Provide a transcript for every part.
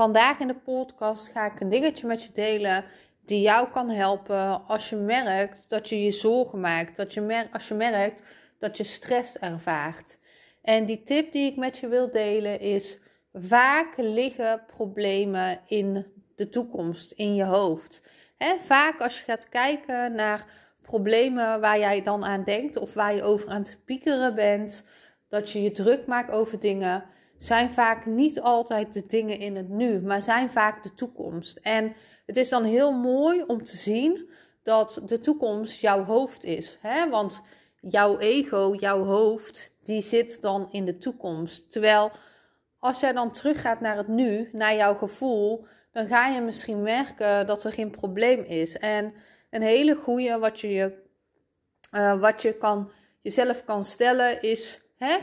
Vandaag in de podcast ga ik een dingetje met je delen die jou kan helpen als je merkt dat je je zorgen maakt, dat je mer als je merkt dat je stress ervaart. En die tip die ik met je wil delen is: vaak liggen problemen in de toekomst, in je hoofd. He, vaak als je gaat kijken naar problemen waar jij dan aan denkt of waar je over aan het piekeren bent, dat je je druk maakt over dingen, zijn vaak niet altijd de dingen in het nu, maar zijn vaak de toekomst. En het is dan heel mooi om te zien dat de toekomst jouw hoofd is. Hè? Want jouw ego, jouw hoofd, die zit dan in de toekomst. Terwijl als jij dan teruggaat naar het nu, naar jouw gevoel, dan ga je misschien merken dat er geen probleem is. En een hele goede wat je, uh, wat je kan, jezelf kan stellen is: hè,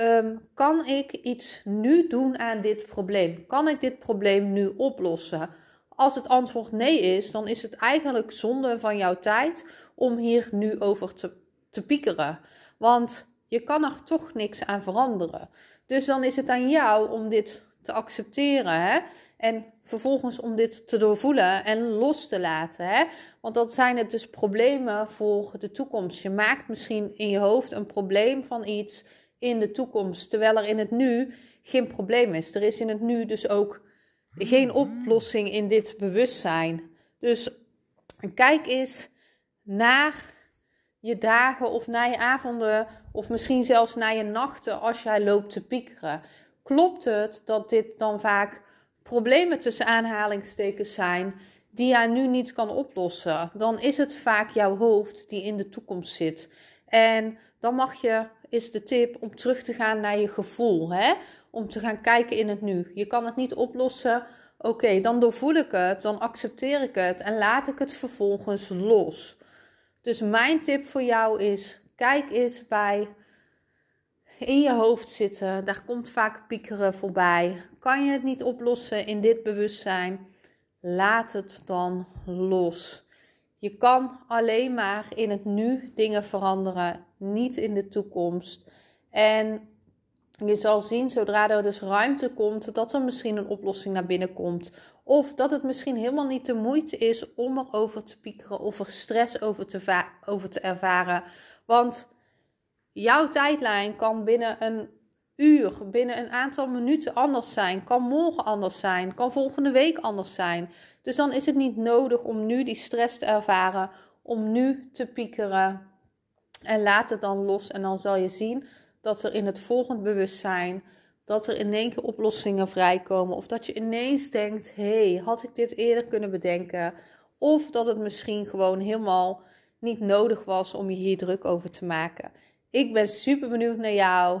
um, kan ik iets nu doen aan dit probleem? Kan ik dit probleem nu oplossen? Als het antwoord nee is, dan is het eigenlijk zonde van jouw tijd om hier nu over te, te piekeren. Want je kan er toch niks aan veranderen. Dus dan is het aan jou om dit te accepteren. Hè? En vervolgens om dit te doorvoelen en los te laten. Hè? Want dat zijn het dus problemen voor de toekomst. Je maakt misschien in je hoofd een probleem van iets in de toekomst, terwijl er in het nu geen probleem is. Er is in het nu dus ook geen oplossing in dit bewustzijn. Dus kijk eens naar je dagen of naar je avonden of misschien zelfs naar je nachten als jij loopt te piekeren. Klopt het dat dit dan vaak problemen tussen aanhalingstekens zijn die jij nu niet kan oplossen? Dan is het vaak jouw hoofd die in de toekomst zit. En dan mag je, is de tip om terug te gaan naar je gevoel. Hè? Om te gaan kijken in het nu. Je kan het niet oplossen. Oké, dan doorvoel ik het, dan accepteer ik het en laat ik het vervolgens los. Dus mijn tip voor jou is: kijk eens bij in je hoofd zitten. Daar komt vaak piekeren voorbij. Kan je het niet oplossen in dit bewustzijn? Laat het dan los. Je kan alleen maar in het nu dingen veranderen, niet in de toekomst. En je zal zien, zodra er dus ruimte komt, dat er misschien een oplossing naar binnen komt. Of dat het misschien helemaal niet de moeite is om erover te piekeren of er stress over te, over te ervaren. Want jouw tijdlijn kan binnen een uur, binnen een aantal minuten anders zijn. Kan morgen anders zijn. Kan volgende week anders zijn. Dus dan is het niet nodig om nu die stress te ervaren. Om nu te piekeren. En laat het dan los. En dan zal je zien dat er in het volgend bewustzijn. Dat er in één keer oplossingen vrijkomen. Of dat je ineens denkt: hé, hey, had ik dit eerder kunnen bedenken? Of dat het misschien gewoon helemaal niet nodig was om je hier druk over te maken. Ik ben super benieuwd naar jou.